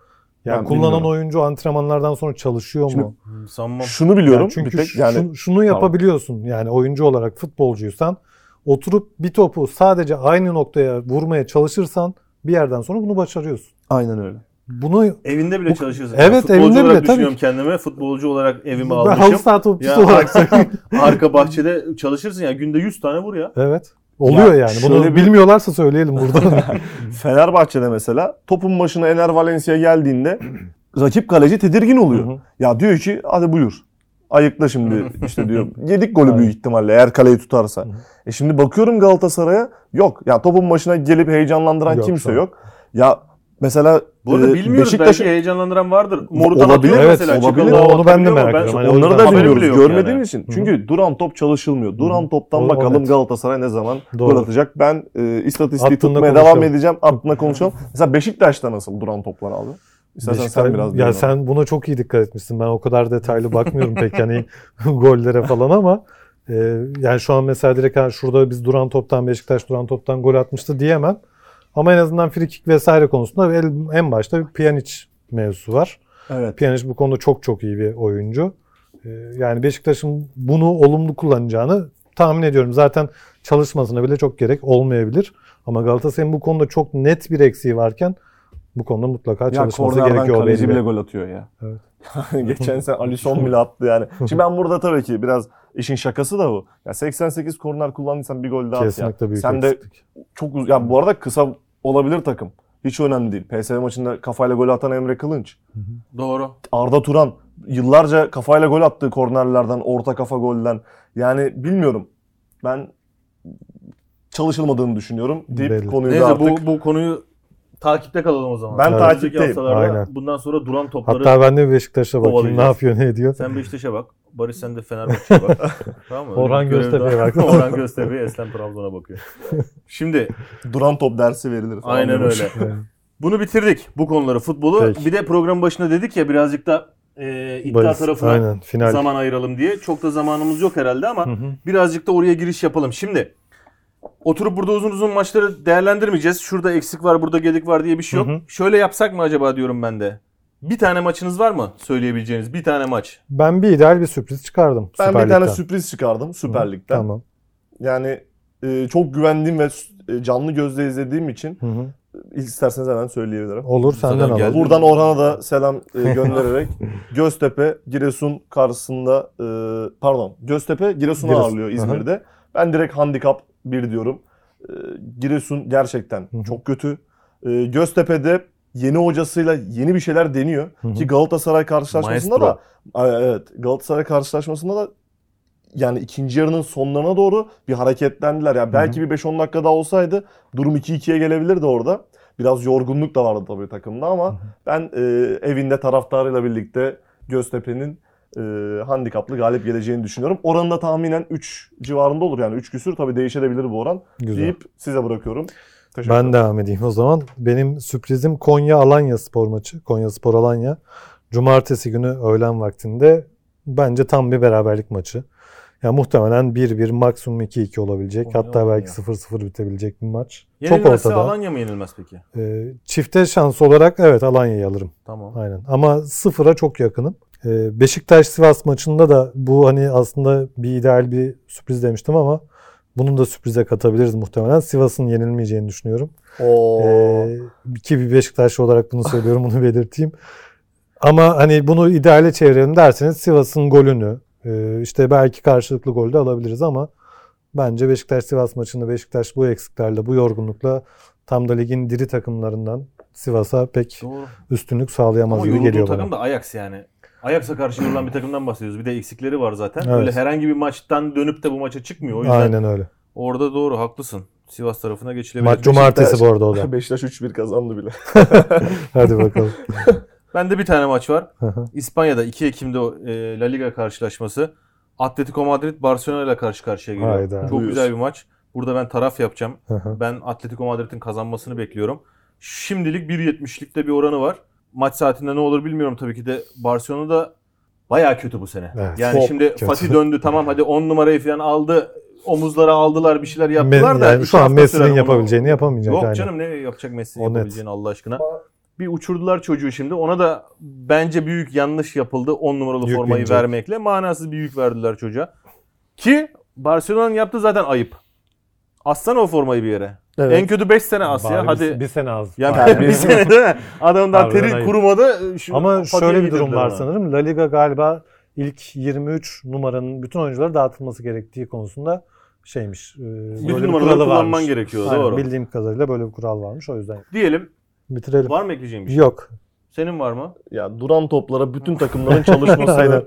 Yani Ben kullanan bilmiyorum. oyuncu antrenmanlardan sonra çalışıyor Şimdi mu? Hmm, Sanmam. Şunu biliyorum. Yani çünkü bir tek, yani şunu, şunu yapabiliyorsun. Yani oyuncu olarak futbolcuysan oturup bir topu sadece aynı noktaya vurmaya çalışırsan bir yerden sonra bunu başarıyorsun. aynen öyle. Bunu Evinde bile Bu- çalışırsın. Evet, Futbolcu evinde olarak bile, tabii düşünüyorum kendime. Futbolcu olarak evime ben halı almışım. saha topçusu Ya olarak arka, *laughs* arka bahçede çalışırsın ya günde 100 tane vur ya. Evet. Oluyor Ya yani. Bunu bir- bilmiyorlarsa söyleyelim burada. *laughs* Fenerbahçe'de mesela topun başına Ener Valencia geldiğinde rakip kaleci tedirgin oluyor. Hı hı. Ya diyor ki hadi buyur. Ayıkla şimdi işte diyor. Yedik golü büyük ihtimalle eğer kaleyi tutarsa. Hı hı. E şimdi bakıyorum Galatasaray'a yok. Ya topun başına gelip heyecanlandıran Yok, kimse tamam. yok. Ya mesela Bu arada e, bilmiyoruz Beşiktaş- belki heyecanlandıran vardır. Morutan Olabilir, evet, mesela. olabilir. Çakıl'da Onu ben de merak ediyorum. Hani Onları da bilmiyoruz görmediğimiz yani. için. Çünkü duran top çalışılmıyor. Duran toptan O- bakalım evet. Galatasaray ne zaman Doğru. gol atacak. Ben e, istatistiği Hattında tutmaya konuşalım. devam edeceğim. Aklına konuşalım. *laughs* mesela Beşiktaş'ta nasıl duran toplar abi? İstersen sen Beşiktaş- biraz ya devam. sen buna çok iyi dikkat etmişsin. Ben o kadar detaylı bakmıyorum pek hani *laughs* gollere falan ama e, yani şu an mesela direkt şurada biz duran toptan Beşiktaş duran toptan gol atmıştı diyemem. Ama en azından frikik vesaire konusunda en başta bir Pjanic mevzusu var. Evet. Pjanic bu konuda çok çok iyi bir oyuncu. E, yani Beşiktaş'ın bunu olumlu kullanacağını tahmin ediyorum. Zaten çalışmasına bile çok gerek olmayabilir. Ama Galatasaray'ın bu konuda çok net bir eksiği varken bu konuda mutlaka Ya çalışması gerekiyor. kaleci belli. bile gol atıyor ya. Evet. *laughs* Geçen sene Alisson bile attı yani. *laughs* Şimdi ben burada tabii ki biraz işin şakası da bu. Ya 88 korner kullandıysan bir gol daha at ya. Kesinlikle büyük Sen de eksiklik. çok uz- ya bu arada kısa olabilir takım. Hiç önemli değil. PSV maçında kafayla gol atan Emre Kılınç. Doğru. Arda Turan yıllarca kafayla gol attı kornerlerden, orta kafa golden. Yani bilmiyorum. Ben çalışılmadığını düşünüyorum deyip Belli. konuyu da Neyse artık bu, bu konuyu takipte kalalım o zaman. Ben Önümüzdeki takipteyim. Aynen. Bundan sonra duran topları Hatta ben de bir Beşiktaş'a bakayım ne yapıyor ne ediyor. sen Beşiktaş'a bak. Barış sen de Fenerbahçe'ye bak. *laughs* tamam mı? Orhan Göztepe'ye bak. *laughs* Orhan Göztepe'ye Eslem Trabzon'a bakıyor. *laughs* Şimdi duran top dersi verilir falan. aynen diyormuş. öyle. Evet. Bunu bitirdik bu konuları futbolu. Peki. Bir de program başında dedik ya birazcık da e, iddia tarafına Aynen final. zaman ayıralım diye. Çok da zamanımız yok herhalde ama Hı hı. birazcık da oraya giriş yapalım. Şimdi oturup burada uzun uzun maçları değerlendirmeyeceğiz. Şurada eksik var, burada gedik var diye bir şey yok. Hı hı. Şöyle yapsak mı acaba diyorum ben de. Bir tane maçınız var mı söyleyebileceğiniz? Bir tane maç. Ben bir ideal bir sürpriz çıkardım. Ben Süper bir tane sürpriz çıkardım Süper Lig'den. Tamam. Yani e, çok güvendiğim ve e, canlı gözle izlediğim için Hı hı. isterseniz hemen söyleyebilirim. Olur senden Zaten alalım. Buradan Orhan'a da selam e, göndererek *laughs* Göztepe Giresun karşısında e, pardon Göztepe Giresun'u Giresun. ağırlıyor İzmir'de. Ben direkt handikap 1 diyorum. E, Giresun gerçekten Hı hı. çok kötü. E, Göztepe'de yeni hocasıyla yeni bir şeyler deniyor. Hı hı. Ki Galatasaray karşılaşmasında Maestro. da evet Galatasaray karşılaşmasında da yani ikinci yarının sonlarına doğru bir hareketlendiler. Yani belki bir 5-10 dakika daha olsaydı durum 2-2'ye gelebilirdi orada. Biraz yorgunluk da vardı tabii takımda ama ben e, evinde taraftarıyla birlikte Göztepe'nin e, handikaplı galip geleceğini düşünüyorum. Oranı da tahminen 3 civarında olur yani 3 küsür tabii değişebilir bu oran Güzel. deyip size bırakıyorum. Teşekkür Ben devam edeyim o zaman. Benim sürprizim Konya Alanya spor maçı. Konya Spor Alanya. Cumartesi günü öğlen vaktinde bence tam bir beraberlik maçı. Ya muhtemelen 1-1 maksimum 2-2 olabilecek. Konya Hatta Alanya. belki 0-0 bitebilecek bir maç. Çok Yenilmezse ortada. Alanya mı yenilmez peki? Ee, çifte şans olarak evet Alanya'yı alırım. Tamam. Aynen. Ama sıfıra çok yakınım. Ee, Beşiktaş Sivas maçında da bu hani aslında bir ideal bir sürpriz demiştim ama bunun da sürprize katabiliriz muhtemelen. Sivas'ın yenilmeyeceğini düşünüyorum. Oo. Ee, ki bir Beşiktaşlı olarak bunu söylüyorum, bunu belirteyim. Ama hani bunu ideale çevirelim derseniz Sivas'ın golünü, e, işte belki karşılıklı gol de alabiliriz ama Bence Beşiktaş-Sivas maçında Beşiktaş bu eksiklerle, bu yorgunlukla tam da ligin diri takımlarından Sivas'a pek Doğru. üstünlük sağlayamaz Ama gibi geliyor takım bana. da Ajax yani. Ajax'a karşı yorulan bir takımdan bahsediyoruz. Bir de eksikleri var zaten. Evet. Öyle herhangi bir maçtan dönüp de bu maça çıkmıyor. O yüzden Aynen öyle. orada doğru haklısın. Sivas tarafına geçilebilir. Maç cumartesi bu arada o da. *laughs* Beşiktaş 3-1 kazandı bile. *laughs* Hadi bakalım. *laughs* Bende bir tane maç var. İspanya'da 2 Ekim'de o, e, La Liga karşılaşması. Atletico Madrid Barcelona ile karşı karşıya geliyor. Hayda. Çok Buyur. güzel bir maç. Burada ben taraf yapacağım. Ben Atletico Madrid'in kazanmasını bekliyorum. Şimdilik 1.70'likte bir oranı var. Maç saatinde ne olur bilmiyorum tabii ki de. Barcelona'da bayağı kötü bu sene. Evet, yani şimdi kötü. Fatih döndü tamam hadi 10 numarayı falan aldı. Omuzlara aldılar bir şeyler yaptılar Me- da. yani şu an Messi'nin sürer onu- yapabileceğini yapamayacak. Yok yani. canım ne yapacak Messi'nin O net. yapabileceğini Allah aşkına. Bir uçurdular çocuğu şimdi. Ona da bence büyük yanlış yapıldı 10 numaralı Yük formayı binecek. vermekle. Manasız bir yük verdiler çocuğa. Ki Barcelona'nın yaptığı zaten ayıp. Assana o formayı bir yere. Evet. En kötü 5 sene as Bari ya. bir- Hadi. Bir, sene az. yani Bari. bir sene değil mi? Harbiden teri ayıp. kurumadı. Şu Ama şöyle bir durum var ona. sanırım. La Liga galiba ilk 23 numaranın bütün oyunculara dağıtılması gerektiği konusunda şeymiş. e, Bütün numaraları kullanman varmış. gerekiyor. Aynen, doğru. Bildiğim kadarıyla böyle bir kural varmış o yüzden. Diyelim. Bitirelim. Var mı ekleyeceğin bir şey? Yok. Senin var mı? Ya duran toplara bütün takımların çalışmasını *laughs* Aynen.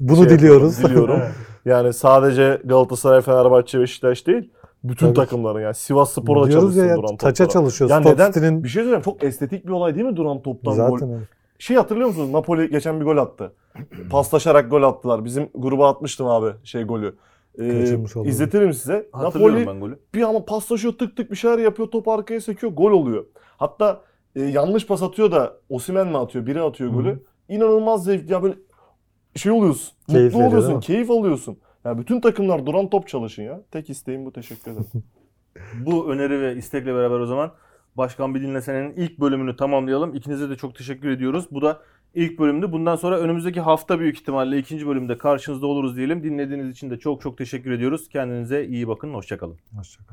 Bunu şey diliyoruz. diliyorum. *laughs* Yani sadece Galatasaray, Fenerbahçe, Beşiktaş değil. Bütün Tabii. takımların yani Sivas Spor'da Diyoruz çalışsın ya, duran taça toplara. çalışıyor. Ya Stock neden? City'nin Bir şey söyleyeyim çok estetik bir olay değil mi duran toptan gol? zaten öyle. Şey hatırlıyor musunuz? Napoli geçen bir gol attı. *clears throat* Paslaşarak gol attılar. Bizim gruba atmıştım abi şey golü. Ee, izletirim size. Hatırlıyorum Napoli ben golü. bir ama paslaşıyor tık tık bir şeyler yapıyor. Top arkaya sekiyor. Gol oluyor. Hatta e, yanlış pas atıyor da Osimhen mi atıyor? Biri atıyor Hı. golü. İnanılmaz zevkli. Ya böyle şey oluyorsun. Keyif mutlu veriyor, oluyorsun. Keyif alıyorsun. Ya bütün takımlar duran top çalışın ya. Tek isteğim bu. Teşekkür ederim. *laughs* Bu öneri ve istekle beraber o zaman Başkan Bir Dinlesene'nin ilk bölümünü tamamlayalım. İkinize de çok teşekkür ediyoruz. Bu da ilk bölümdü. Bundan sonra önümüzdeki hafta büyük ihtimalle ikinci bölümde karşınızda oluruz diyelim. Dinlediğiniz için de çok çok teşekkür ediyoruz. Kendinize iyi bakın. Hoşçakalın. Hoşçakalın.